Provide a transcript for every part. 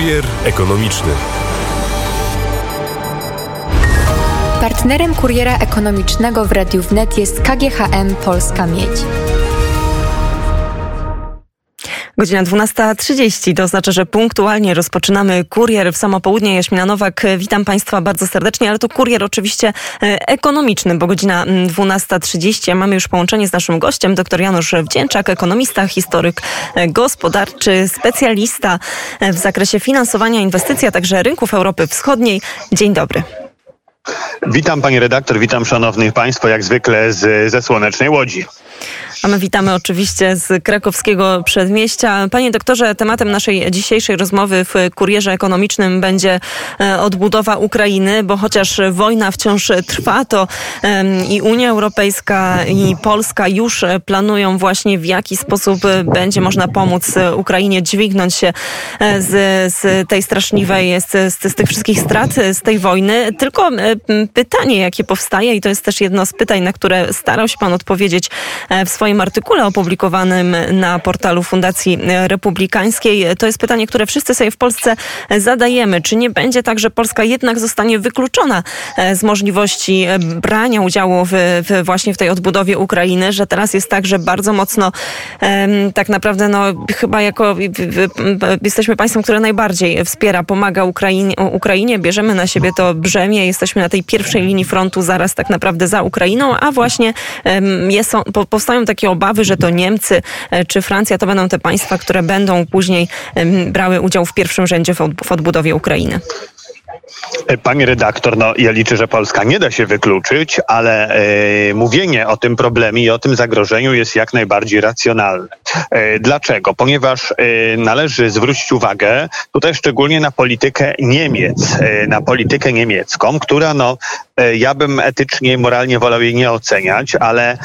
Kurier ekonomiczny. Partnerem kuriera ekonomicznego w Radiu Wnet jest KGHM Polska Miedź. Godzina 12.30 to oznacza, że punktualnie rozpoczynamy kurier w samo południe. Jaśmina Nowak, witam Państwa bardzo serdecznie, ale to kurier oczywiście e, ekonomiczny, bo godzina 12.30. Mamy już połączenie z naszym gościem, dr Janusz Wdzięczak, ekonomista, historyk e, gospodarczy, specjalista e, w zakresie finansowania inwestycji, a także rynków Europy Wschodniej. Dzień dobry. Witam pani redaktor, witam szanownych państwo, jak zwykle z, ze słonecznej Łodzi. A my witamy oczywiście z krakowskiego przedmieścia. Panie doktorze, tematem naszej dzisiejszej rozmowy w kurierze ekonomicznym będzie e, odbudowa Ukrainy, bo chociaż wojna wciąż trwa, to i Unia Europejska i Polska już planują właśnie w jaki sposób będzie można pomóc Ukrainie dźwignąć się e, z, z tej straszliwej, z, z, z tych wszystkich strat z tej wojny. Tylko e, pytanie, jakie powstaje i to jest też jedno z pytań, na które starał się pan odpowiedzieć w swoim swoim artykule opublikowanym na portalu Fundacji Republikańskiej. To jest pytanie, które wszyscy sobie w Polsce zadajemy. Czy nie będzie tak, że Polska jednak zostanie wykluczona e, z możliwości e, brania udziału w, w właśnie w tej odbudowie Ukrainy, że teraz jest tak, że bardzo mocno tak naprawdę no chyba jako jesteśmy państwem, które najbardziej wspiera, pomaga Ukrainie, Ukrainie, bierzemy na siebie to brzemię, jesteśmy na tej pierwszej linii frontu zaraz tak naprawdę za Ukrainą, a właśnie jest, powstają takie takie obawy, że to Niemcy e, czy Francja to będą te państwa, które będą później brały udział w pierwszym rzędzie w odbudowie Ukrainy. E, Pani redaktor, no ja liczę, że Polska nie da się wykluczyć, ale e, mówienie o tym problemie i o tym zagrożeniu jest jak najbardziej racjonalne. Dlaczego? Ponieważ należy zwrócić uwagę tutaj szczególnie na politykę Niemiec, na politykę niemiecką, która no ja bym etycznie i moralnie wolał jej nie oceniać, ale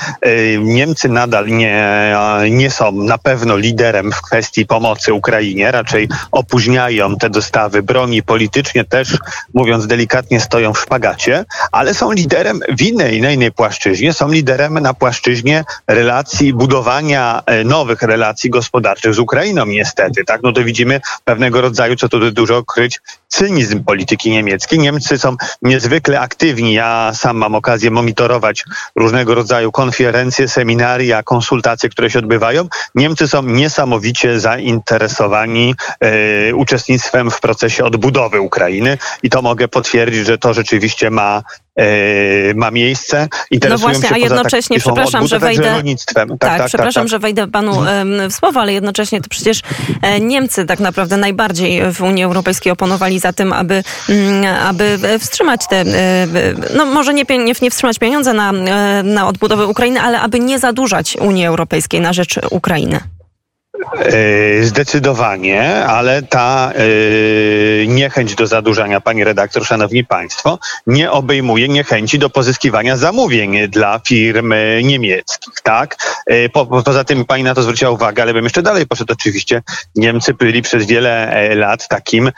Niemcy nadal nie, nie są na pewno liderem w kwestii pomocy Ukrainie, raczej opóźniają te dostawy broni politycznie też mówiąc delikatnie, stoją w szpagacie, ale są liderem w innej, na innej płaszczyźnie. Są liderem na płaszczyźnie relacji, budowania e, nowych relacji gospodarczych z Ukrainą niestety. Tak, no to widzimy pewnego rodzaju, co tu dużo kryć, cynizm polityki niemieckiej. Niemcy są niezwykle aktywni. Ja sam mam okazję monitorować różnego rodzaju konferencje, seminaria, konsultacje, które się odbywają. Niemcy są niesamowicie zainteresowani e, uczestnictwem w procesie odbudowy Ukrainy i to mogę potwierdzić, że to rzeczywiście ma ma miejsce. No właśnie, a jednocześnie, przepraszam, że wejdę. Tak, tak, tak, przepraszam, tak, że wejdę panu w słowo, ale jednocześnie to przecież e, Niemcy tak naprawdę najbardziej w Unii Europejskiej oponowali za tym, aby, mm, aby wstrzymać te, e, no może nie, nie, nie wstrzymać pieniądze na, na odbudowę Ukrainy, ale aby nie zadłużać Unii Europejskiej na rzecz Ukrainy. E, zdecydowanie, ale ta e, niechęć do zadłużania, pani redaktor, szanowni państwo, nie obejmuje niechęci do pozyskiwania zamówień dla firm niemieckich, tak? E, po, poza tym pani na to zwróciła uwagę, ale bym jeszcze dalej poszedł. Oczywiście Niemcy byli przez wiele lat takim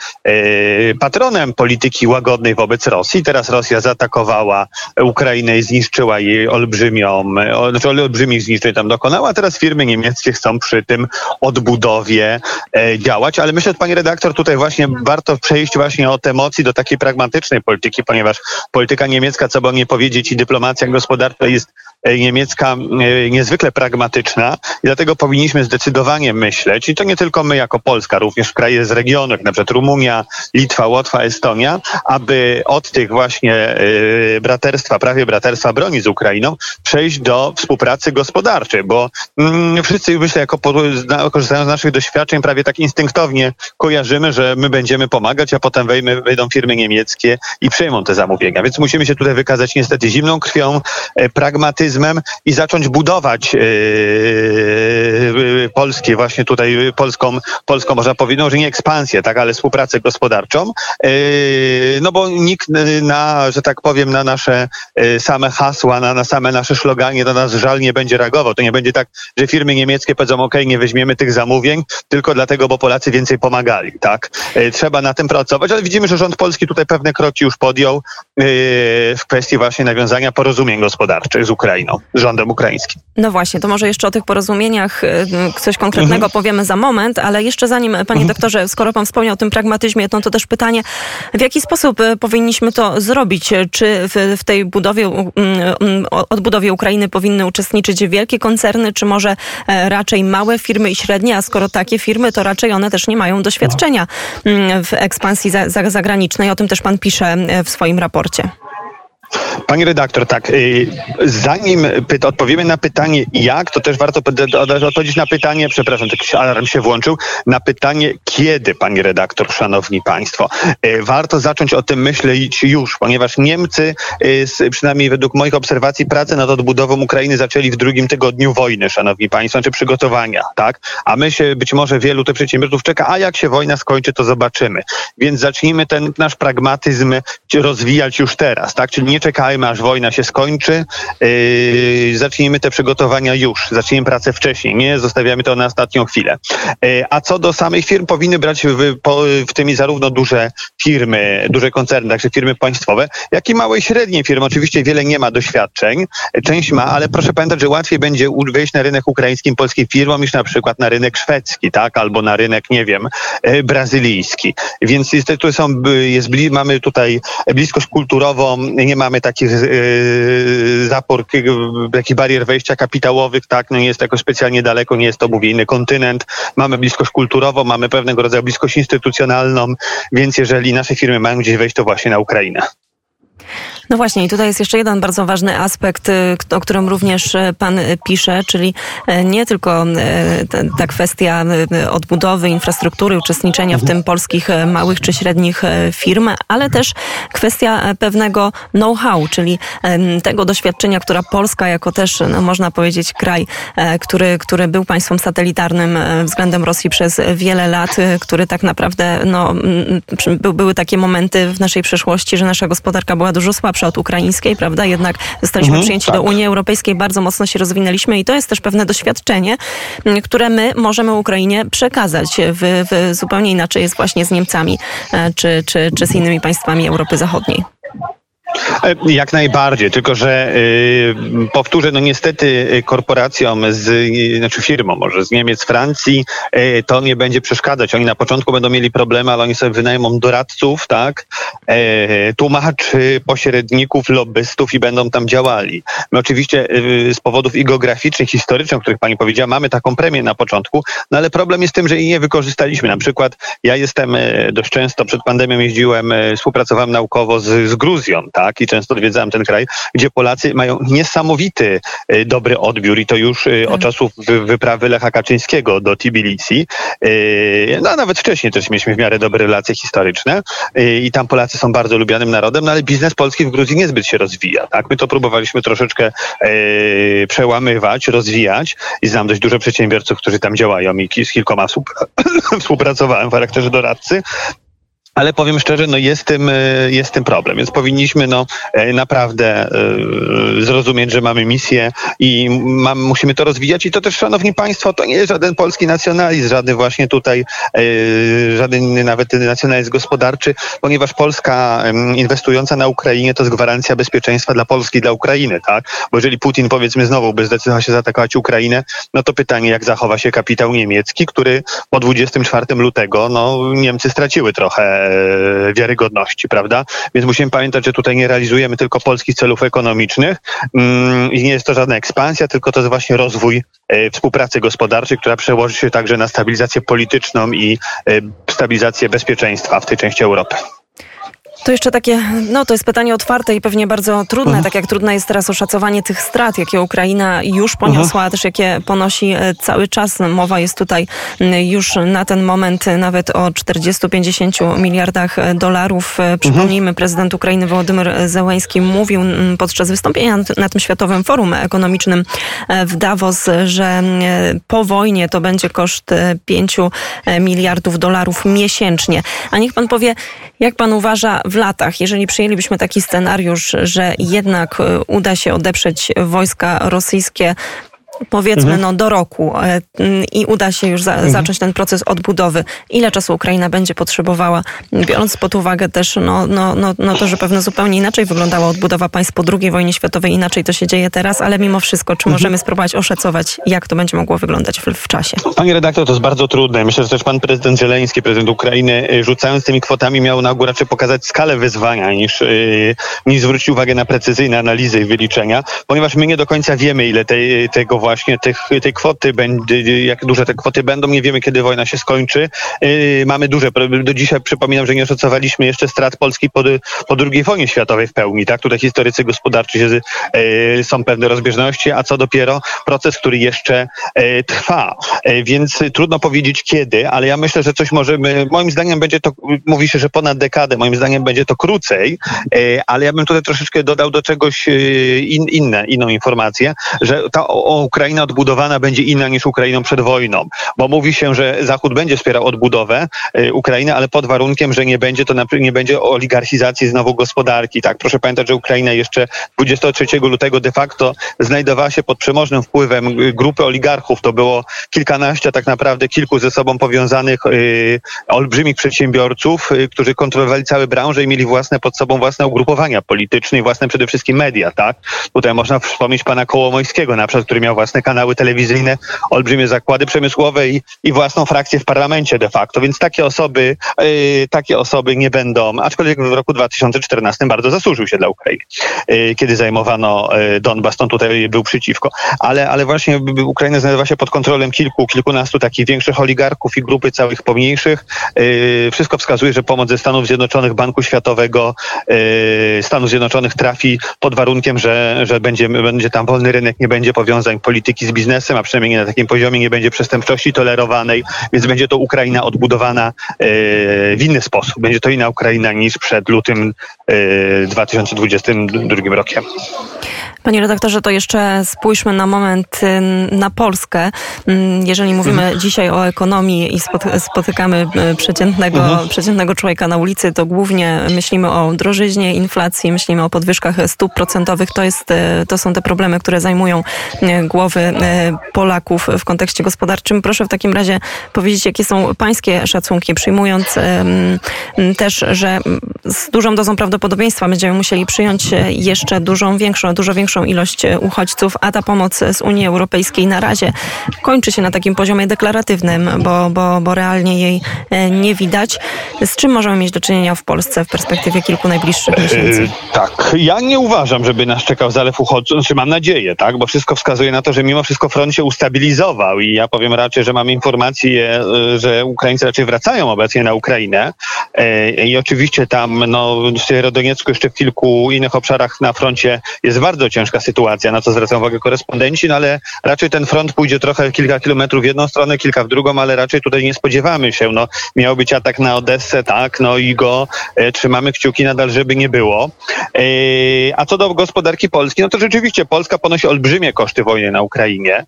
patronem polityki łagodnej wobec Rosji. Teraz Rosja zaatakowała Ukrainę i zniszczyła jej olbrzymią, znaczy olbrzymich zniszczeń tam dokonała, teraz firmy niemieckie chcą przy tym odbudowie e, działać, ale myślę, że pani redaktor, tutaj właśnie warto przejść właśnie od emocji do takiej pragmatycznej polityki, ponieważ polityka niemiecka, co by nie powiedzieć, i dyplomacja gospodarcza jest e, niemiecka e, niezwykle pragmatyczna. I dlatego powinniśmy zdecydowanie myśleć, i to nie tylko my jako Polska, również kraje z regionu, jak na przykład Rumunia, Litwa, Łotwa, Estonia, aby od tych właśnie braterstwa, prawie braterstwa broni z Ukrainą, przejść do współpracy gospodarczej, bo mm, wszyscy myślę jako korzystając z naszych doświadczeń, prawie tak instynktownie kojarzymy, że my będziemy pomagać, a potem wejmy, wejdą firmy niemieckie i przejmą te zamówienia. Więc musimy się tutaj wykazać niestety zimną krwią, e, pragmatyzmem i zacząć budować e, e, polskie, właśnie tutaj polską, polską można powiedzieć, no, że nie ekspansję, tak, ale współpracę gospodarczą. no bo nikt na, że tak powiem, na nasze same hasła, na, na same nasze szloganie do nas żal nie będzie reagował. To nie będzie tak, że firmy niemieckie powiedzą, ok, nie weźmiemy tych zamówień tylko dlatego, bo Polacy więcej pomagali, tak? E, trzeba na tym pracować, ale widzimy, że rząd polski tutaj pewne kroki już podjął e, w kwestii właśnie nawiązania porozumień gospodarczych z Ukrainą, z rządem ukraińskim. No właśnie, to może jeszcze o tych porozumieniach, e, coś konkretnego mhm. powiemy za moment, ale jeszcze zanim, panie mhm. doktorze, skoro pan wspomniał o tym pragmatyzmie, no to też pytanie, w jaki sposób powinniśmy to zrobić? Czy w, w tej budowie, mm, mm, odbudowie Ukrainy powinny uczestniczyć wielkie koncerny, czy może raczej małe firmy i średnie, a skoro takie firmy, to raczej one też nie mają doświadczenia mm, w ekspansji zagranicznej. O tym też pan pisze w swoim raporcie. Pani redaktor, tak. Y, zanim odpowiemy na pytanie jak, to też warto odpowiedzieć na pytanie, przepraszam, jakiś alarm się włączył, na pytanie kiedy, pani redaktor, szanowni państwo. Y, warto zacząć o tym myśleć już, ponieważ Niemcy, y, przynajmniej według moich obserwacji, pracę nad odbudową Ukrainy zaczęli w drugim tygodniu wojny, szanowni państwo, czy przygotowania, tak? A my się, być może wielu tych przedsiębiorców czeka, a jak się wojna skończy, to zobaczymy. Więc zacznijmy ten nasz pragmatyzm rozwijać już teraz, tak? Czyli nie czekajmy poczekajmy, aż wojna się skończy, yy, zacznijmy te przygotowania już, zacznijmy pracę wcześniej, nie zostawiamy to na ostatnią chwilę. Yy, a co do samych firm, powinny brać w, po, w tymi zarówno duże firmy, duże koncerny, także firmy państwowe, jak i małe i średnie firmy. Oczywiście wiele nie ma doświadczeń, część ma, ale proszę pamiętać, że łatwiej będzie wejść na rynek ukraińskim polskim firmom niż na przykład na rynek szwedzki, tak, albo na rynek, nie wiem, yy, brazylijski. Więc jest, tu są, jest, mamy tutaj bliskość kulturową, nie mamy takich yy, zapór, takich barier wejścia kapitałowych, tak, no nie jest jakoś specjalnie daleko, nie jest to, mówię, inny kontynent, mamy bliskość kulturową, mamy pewnego rodzaju bliskość instytucjonalną, więc jeżeli nasze firmy mają gdzieś wejść, to właśnie na Ukrainę. No właśnie, i tutaj jest jeszcze jeden bardzo ważny aspekt, y, o którym również y, pan y, pisze, czyli nie tylko ta kwestia odbudowy infrastruktury, uczestniczenia w tym polskich małych czy średnich firm, ale też kwestia pewnego know-how, czyli tego doświadczenia, która Polska jako też, no można powiedzieć, kraj, który, który był państwem satelitarnym względem Rosji przez wiele lat, który tak naprawdę, no, były takie momenty w naszej przeszłości, że nasza gospodarka była dużo słabsza słabsza od ukraińskiej, prawda? Jednak zostaliśmy mhm, przyjęci tak. do Unii Europejskiej, bardzo mocno się rozwinęliśmy i to jest też pewne doświadczenie, które my możemy Ukrainie przekazać. W, w zupełnie inaczej jest właśnie z Niemcami e, czy, czy, czy z innymi państwami Europy Zachodniej. E, jak najbardziej, tylko że y, powtórzę, no niestety y, korporacjom, z, y, znaczy firmom może z Niemiec, Francji, to nie będzie przeszkadzać. Oni na początku będą mieli problemy, ale oni sobie wynajmą doradców, tak, e, tłumaczy, pośredników, lobbystów i będą tam działali. My oczywiście z powodów i geograficznych, historycznych, o których pani powiedziała, mamy taką premię na początku, no ale problem jest tym, że jej nie wykorzystaliśmy. Na przykład ja jestem e, dość często, przed pandemią jeździłem, współpracowałem naukowo z, z Gruzją, tak, i często odwiedzałem ten kraj, gdzie Polacy mają niesamowity y, dobry odbiór i to już y, od tak. czasów wyprawy Lecha Kaczyńskiego do Tbilisi. Y, no a nawet wcześniej też mieliśmy w miarę dobre relacje historyczne i tam Polacy są bardzo lubianym narodem, no ale biznes polski w Gruzji niezbyt się rozwija, tak. My to próbowaliśmy troszeczkę przełamywać, rozwijać i znam dość dużo przedsiębiorców, którzy tam działają i z kilkoma współpracowałem w charakterze doradcy ale powiem szczerze, no jest tym, e, jest tym problem, więc powinniśmy no e, naprawdę e, zrozumieć, że mamy misję i mam, musimy to rozwijać i to też, szanowni państwo, to nie jest żaden polski nacjonalizm, żaden właśnie tutaj, żaden nawet nacjonalizm gospodarczy, ponieważ Polska inwestująca na Ukrainie to jest gwarancja bezpieczeństwa dla Polski, dla Ukrainy, tak? Bo jeżeli Putin powiedzmy znowu by zdecydował się zaatakować Ukrainę, no to pytanie, jak zachowa się kapitał niemiecki, który po 24 lutego, no Niemcy straciły trochę wiarygodności, prawda? Więc musimy pamiętać, że tutaj nie realizujemy tylko polskich celów ekonomicznych mm, i nie jest to żadna ekspansja, tylko to jest właśnie rozwój e, współpracy gospodarczej, która przełoży się także na stabilizację polityczną i e, stabilizację bezpieczeństwa w tej części Europy. To jeszcze takie, no to jest pytanie otwarte i pewnie bardzo trudne, uh tak jak trudne jest teraz oszacowanie tych strat, jakie Ukraina już poniosła, uh też jakie ponosi e, cały czas. Mowa jest tutaj już na ten moment nawet o 40-50 miliardach e, dolarów. E, przypomnijmy, prezydent Ukrainy Wołodymyr Zełański mówił podczas wystąpienia na tym Światowym Forum Ekonomicznym w Davos, że po wojnie to będzie koszt 5 miliardów dolarów miesięcznie. A niech pan powie, jak pan uważa w latach, jeżeli przyjęlibyśmy taki scenariusz, że jednak e, uda się odeprzeć wojska rosyjskie, powiedzmy mhm. no, do roku e, i uda się już za, mhm. zacząć ten proces odbudowy, ile czasu Ukraina będzie potrzebowała, biorąc pod uwagę też no, no, no, no to, że pewno zupełnie inaczej wyglądała odbudowa państw po II wojnie światowej, inaczej to się dzieje teraz, ale mimo wszystko, czy mhm. możemy spróbować oszacować, jak to będzie mogło wyglądać w, w czasie? Panie redaktor, to jest bardzo trudne. Myślę, że też pan prezydent Zeleński, prezydent Ukrainy, y, rzucając tymi kwotami miał na ogół raczej pokazać skalę wyzwania, niż, yy, niż zwrócić uwagę na precyzyjne analizy i wyliczenia, ponieważ my nie do końca wiemy, ile tej, tego właśnie, tych, tej kwoty będzie, jak duże te kwoty będą, nie wiemy, kiedy wojna się skończy. Yy, mamy duże, do dzisiaj przypominam, że nie oszacowaliśmy jeszcze strat Polski po, po II wojnie światowej w pełni, tak? Tutaj historycy gospodarczy się, yy, są pewne rozbieżności, a co dopiero proces, który jeszcze yy, trwa. Więc trudno powiedzieć kiedy, ale ja myślę, że coś możemy, moim zdaniem będzie to, mówi się, że ponad dekadę, moim zdaniem będzie to krócej, ale ja bym tutaj troszeczkę dodał do czegoś in, inne, inną informację, że ta o, Ukraina odbudowana będzie inna niż Ukrainą przed wojną, bo mówi się, że Zachód będzie wspierał odbudowę y, Ukrainy, ale pod warunkiem, że nie będzie to nie będzie oligarchizacji znowu gospodarki. Tak, proszę pamiętać, że Ukraina jeszcze 23 lutego de facto znajdowała się pod przemożnym wpływem grupy oligarchów. To było kilkanaście, tak naprawdę kilku ze sobą powiązanych y, olbrzymich przedsiębiorców, y, którzy kontrolowali całe branże i mieli własne pod sobą własne ugrupowania polityczne i własne przede wszystkim media. Tak, tutaj można wspomnieć pana Kołomońskiego, na przykład, który miał własne kanały telewizyjne, olbrzymie zakłady przemysłowe i, i własną frakcję w parlamencie de facto, więc takie osoby, yy, takie osoby nie będą, aczkolwiek w roku 2014 bardzo zasłużył się dla Ukrainy, yy, kiedy zajmowano yy, Donbas, to tutaj był przeciwko, ale, ale właśnie Ukraina znajdowa się pod kontrolą kilku, kilkunastu takich większych oligarchów i grupy całych pomniejszych. Yy, wszystko wskazuje, że pomoc ze Stanów Zjednoczonych, Banku Światowego, yy, Stanów Zjednoczonych trafi pod warunkiem, że, że będzie, będzie tam wolny rynek, nie będzie powiązań polityki z biznesem, a przynajmniej nie na takim poziomie nie będzie przestępczości tolerowanej, więc będzie to Ukraina odbudowana e, w inny sposób. Będzie to inna Ukraina niż przed lutym 2022 e, rokiem. Panie redaktorze, to jeszcze spójrzmy na moment y, na Polskę. Mm, jeżeli mówimy mhm. dzisiaj o ekonomii i spotykamy y, przeciętnego, mhm. przeciętnego człowieka na ulicy, to głównie myślimy o drożyźnie, inflacji, myślimy o podwyżkach stóp procentowych. To, jest, y, to są te problemy, które zajmują głowy Polaków w kontekście gospodarczym. Proszę w takim razie powiedzieć, jakie są pańskie szacunki, przyjmując też, że z dużą dozą prawdopodobieństwa będziemy musieli przyjąć jeszcze dużą, większą, dużo większą większą ilość e, uchodźców, a ta pomoc z Unii Europejskiej na razie kończy się na takim poziomie deklaratywnym, bo, bo, bo realnie jej e, nie widać. Z czym możemy mieć do czynienia w Polsce w perspektywie kilku najbliższych miesięcy? E, tak, ja nie uważam, żeby nas czekał zalew uchodźców, znaczy mam nadzieję, tak, bo wszystko wskazuje na to, że mimo wszystko front się ustabilizował i ja powiem raczej, że mam informację, że Ukraińcy raczej wracają obecnie na Ukrainę i oczywiście tam no, w Sierodoniecku jeszcze w kilku innych obszarach na froncie jest bardzo ciężko ciężka sytuacja, na co zwracają uwagę korespondenci, no ale raczej ten front pójdzie trochę kilka kilometrów w jedną stronę, kilka w drugą, ale raczej tutaj nie spodziewamy się. No, miał być atak na Odessę, tak, no i go e, trzymamy kciuki nadal, żeby nie było. E, a co do gospodarki Polski, no to rzeczywiście Polska ponosi olbrzymie koszty wojny na Ukrainie.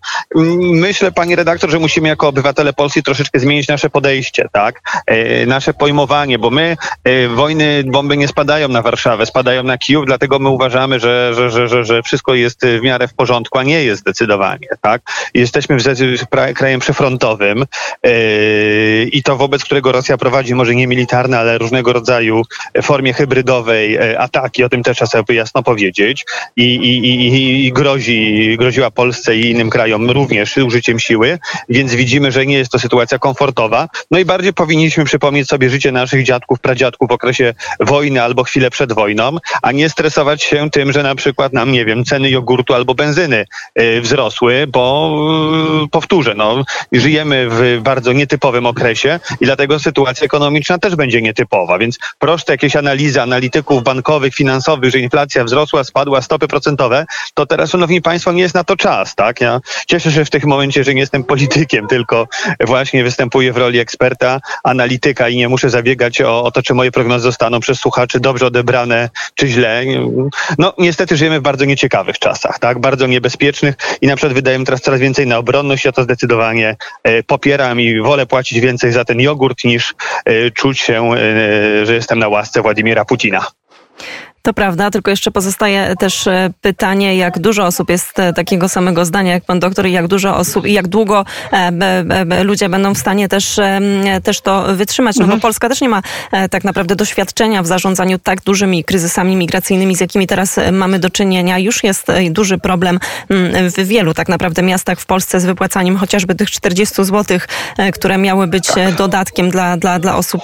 Myślę, pani redaktor, że musimy jako obywatele Polski troszeczkę zmienić nasze podejście, tak, e, nasze pojmowanie, bo my e, wojny, bomby nie spadają na Warszawę, spadają na Kijów, dlatego my uważamy, że, że, że, że, wszystko jest w miarę w porządku, a nie jest zdecydowanie. Tak? Jesteśmy krajem przyfrontowym yy, i to wobec którego Rosja prowadzi może nie militarne, ale różnego rodzaju formie hybrydowej yy, ataki, o tym też trzeba sobie jasno powiedzieć i, i, i, i grozi, groziła Polsce i innym krajom również użyciem siły, więc widzimy, że nie jest to sytuacja komfortowa. No i bardziej powinniśmy przypomnieć sobie życie naszych dziadków, pradziadków w okresie wojny albo chwilę przed wojną, a nie stresować się tym, że na przykład nam, nie wiem, ceny jogurtu albo benzyny y, wzrosły, bo y, powtórzę, no, żyjemy w bardzo nietypowym okresie i dlatego sytuacja ekonomiczna też będzie nietypowa, więc proste jakieś analizy analityków bankowych, finansowych, że inflacja wzrosła, spadła, stopy procentowe, to teraz, szanowni państwo, nie jest na to czas, tak? Ja cieszę się w tym momencie, że nie jestem politykiem, tylko właśnie występuję w roli eksperta, analityka i nie muszę zabiegać o, o to, czy moje prognozy zostaną przez słuchaczy dobrze odebrane, czy źle. No, niestety żyjemy w bardzo nieciekawym ciekawych czasach, tak? Bardzo niebezpiecznych i na przykład wydaje mi teraz coraz więcej na obronność. Ja to zdecydowanie e, popieram i wolę płacić więcej za ten jogurt niż e, czuć się, e, że jestem na łasce Władimira Putina. To prawda, tylko jeszcze pozostaje też e, pytanie, jak dużo osób jest e, takiego samego zdania jak pan doktor i jak dużo osób i jak długo e, ludzie będą w stanie też, też to wytrzymać. No mhm. bo Polska też nie ma tak naprawdę doświadczenia w zarządzaniu tak dużymi kryzysami migracyjnymi, z jakimi teraz mamy do czynienia. Już jest duży problem w wielu tak naprawdę miastach w Polsce z wypłacaniem chociażby tych 40 zł, które miały być tak. dodatkiem dla, dla, dla osób,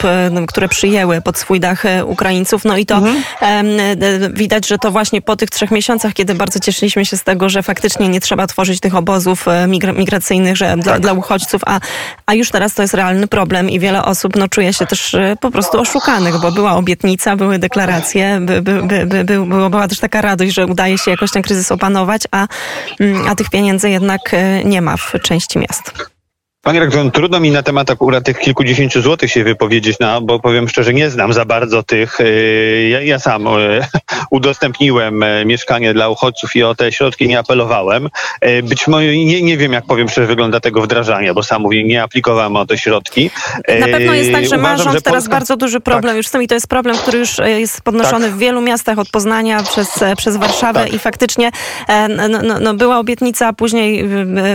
które przyjęły pod swój dach Ukraińców. No i to mhm widać, że to właśnie po tych trzech miesiącach, kiedy bardzo cieszyliśmy się z tego, że faktycznie nie trzeba tworzyć tych obozów e, migracyjnych że dla, tak. dla uchodźców, a, a już teraz to jest realny problem i wiele osób no, czuje się też e, po prostu oszukanych, bo była obietnica, były deklaracje, by, by, by, by, była też taka radość, że udaje się jakoś ten kryzys opanować, a, mm, a tych pieniędzy jednak e, nie ma w części miast. Panie rektorze, trudno mi na temat akurat tych kilkudziesięciu złotych się wypowiedzieć, no, bo powiem szczerze, nie znam za bardzo tych. Y, ja, ja sam y, udostępniłem y, mieszkanie dla uchodźców i o te środki nie apelowałem. Być może nie, nie wiem, jak powiem szczerze, wygląda tego wdrażania, bo sam mówię, nie aplikowałem o te środki. Na pewno jest tak, że ma rząd teraz Polska... bardzo duży problem tak. już z tym i to jest problem, który już jest podnoszony tak. w wielu miastach od Poznania przez, przez Warszawę tak. i faktycznie no, no, no, była obietnica, a później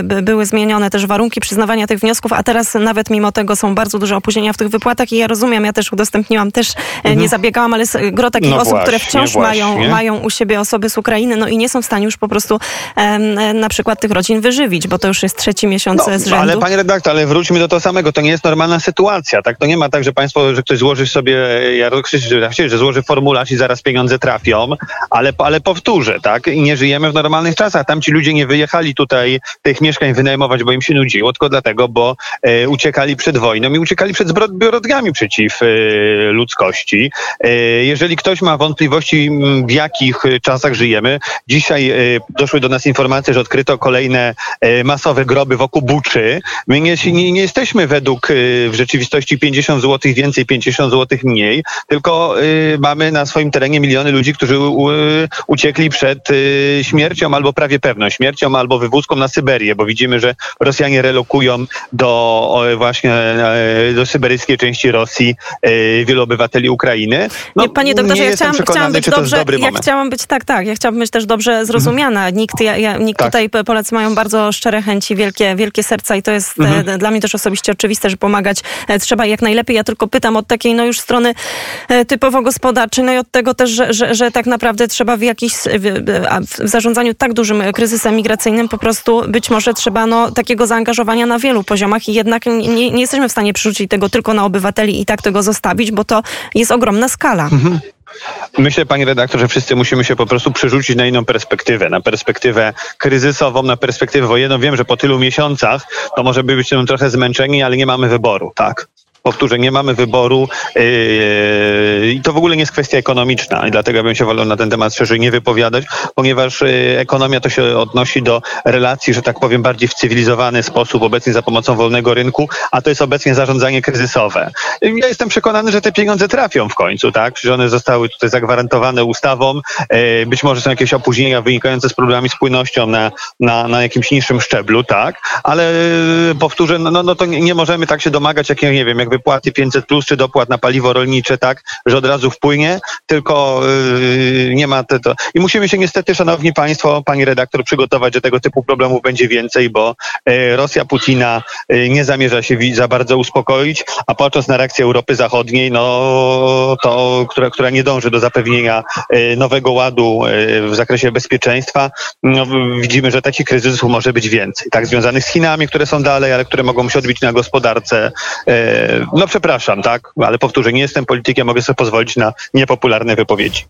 były zmienione też warunki przyznawania tych wniosków, a teraz nawet mimo tego są bardzo duże opóźnienia w tych wypłatach i ja rozumiem, ja też udostępniłam, też e, mhm. nie zabiegałam, ale gro takich no osób, właśnie, które wciąż mają, mają u siebie osoby z Ukrainy, no i nie są w stanie już po prostu um, na przykład tych rodzin wyżywić, bo to już jest trzeci miesiąc no, z rzędu. Ale panie redaktor, ale wróćmy do tego samego, to nie jest normalna sytuacja, tak? To nie ma tak, że państwo, że ktoś złoży sobie, ja krzyczy, że złoży formularz i zaraz pieniądze trafią, ale, ale powtórzę, tak? I nie żyjemy w normalnych czasach. Tam ci ludzie nie wyjechali tutaj tych mieszkań wynajmować, bo im się nudziło, tylko dlatego, bo e, uciekali przed wojną i uciekali przed zbrodniami przeciw e, ludzkości. E, jeżeli ktoś ma wątpliwości, w jakich czasach żyjemy, dzisiaj doszły do nas informacje, że odkryto kolejne masowe groby wokół Buczy. My nie, nie, jesteśmy według w rzeczywistości 50 zł więcej, 50 zł mniej, tylko mamy na swoim terenie miliony ludzi, którzy uciekli przed śmiercią albo prawie pewną śmiercią, albo wywózką na Syberię, bo widzimy, że Rosjanie relokują do właśnie e, do syberyjskiej części Rosji e, wielu obywateli Ukrainy. No, nie, panie doktorze, ja chciałam, chciałam być dobrze, ja chciałam być tak, tak, ja chciałam być też dobrze zrozumiana. Mhm. Nikt, ja, ja, nikt tak. tutaj Polacy mają bardzo szczere chęci, wielkie, wielkie serca i to jest e, mhm. dla mnie też osobiście oczywiste, że pomagać trzeba jak najlepiej. Ja tylko pytam od takiej no już strony typowo gospodarczej, no i od tego też, że, że, że tak naprawdę trzeba w jakiś w, w zarządzaniu tak dużym kryzysem migracyjnym po prostu być może trzeba no, takiego zaangażowania na wielu poziomach i jednak nie, nie jesteśmy w stanie przerzucić tego tylko na obywateli i tak tego zostawić, bo to jest ogromna skala. Mhm. Myślę, panie redaktor, że wszyscy musimy się po prostu przerzucić na inną perspektywę, na perspektywę kryzysową, na perspektywę wojenną. Wiem, że po tylu miesiącach to może być trochę zmęczeni, ale nie mamy wyboru, tak? Powtórzę, nie mamy wyboru yy, i to w ogóle nie jest kwestia ekonomiczna i dlatego bym się wolał na ten temat szerzej nie wypowiadać, ponieważ yy, ekonomia to się odnosi do relacji, że tak powiem, bardziej w cywilizowany sposób, obecnie za pomocą wolnego rynku, a to jest obecnie zarządzanie kryzysowe. Ja jestem przekonany, że te pieniądze trafią w końcu, tak? Że one zostały tutaj zagwarantowane ustawą. Yy, być może są jakieś opóźnienia wynikające z problemami z płynnością na, na, na jakimś niższym szczeblu, tak? Ale powtórzę, no, no, no to nie, nie możemy tak się domagać, jak nie wiem, jak wypłaty 500 plus czy dopłat na paliwo rolnicze, tak, że od razu wpłynie, tylko yy, nie ma to. I musimy się niestety, szanowni państwo, pani redaktor, przygotować, że tego typu problemów będzie więcej, bo yy, Rosja Putina yy, nie zamierza się za bardzo uspokoić, a patrząc na reakcję Europy Zachodniej, no to, która, która nie dąży do zapewnienia yy, nowego ładu yy, w zakresie bezpieczeństwa, no, widzimy, że takich kryzysów może być więcej, tak, związanych z Chinami, które są dalej, ale które mogą się odbić na gospodarce yy, no przepraszam, tak, ale powtórzę, nie jestem politykiem, mogę sobie pozwolić na niepopularne wypowiedzi.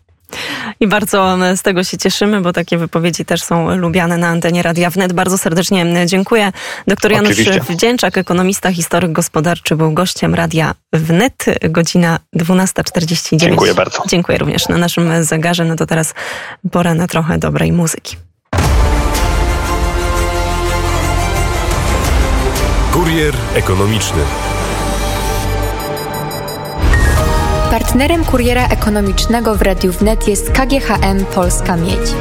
I bardzo z tego się cieszymy, bo takie wypowiedzi też są lubiane na antenie Radia Wnet. Bardzo serdecznie dziękuję. Doktor Janusz Oczywiście. Wdzięczak, ekonomista, historyk gospodarczy, był gościem Radia Wnet. Godzina 12.49. Dziękuję bardzo. Dziękuję również na naszym zegarze. No to teraz pora na trochę dobrej muzyki. Kurier ekonomiczny. Partnerem kuriera ekonomicznego w Radiu Wnet jest KGHM Polska Miedź.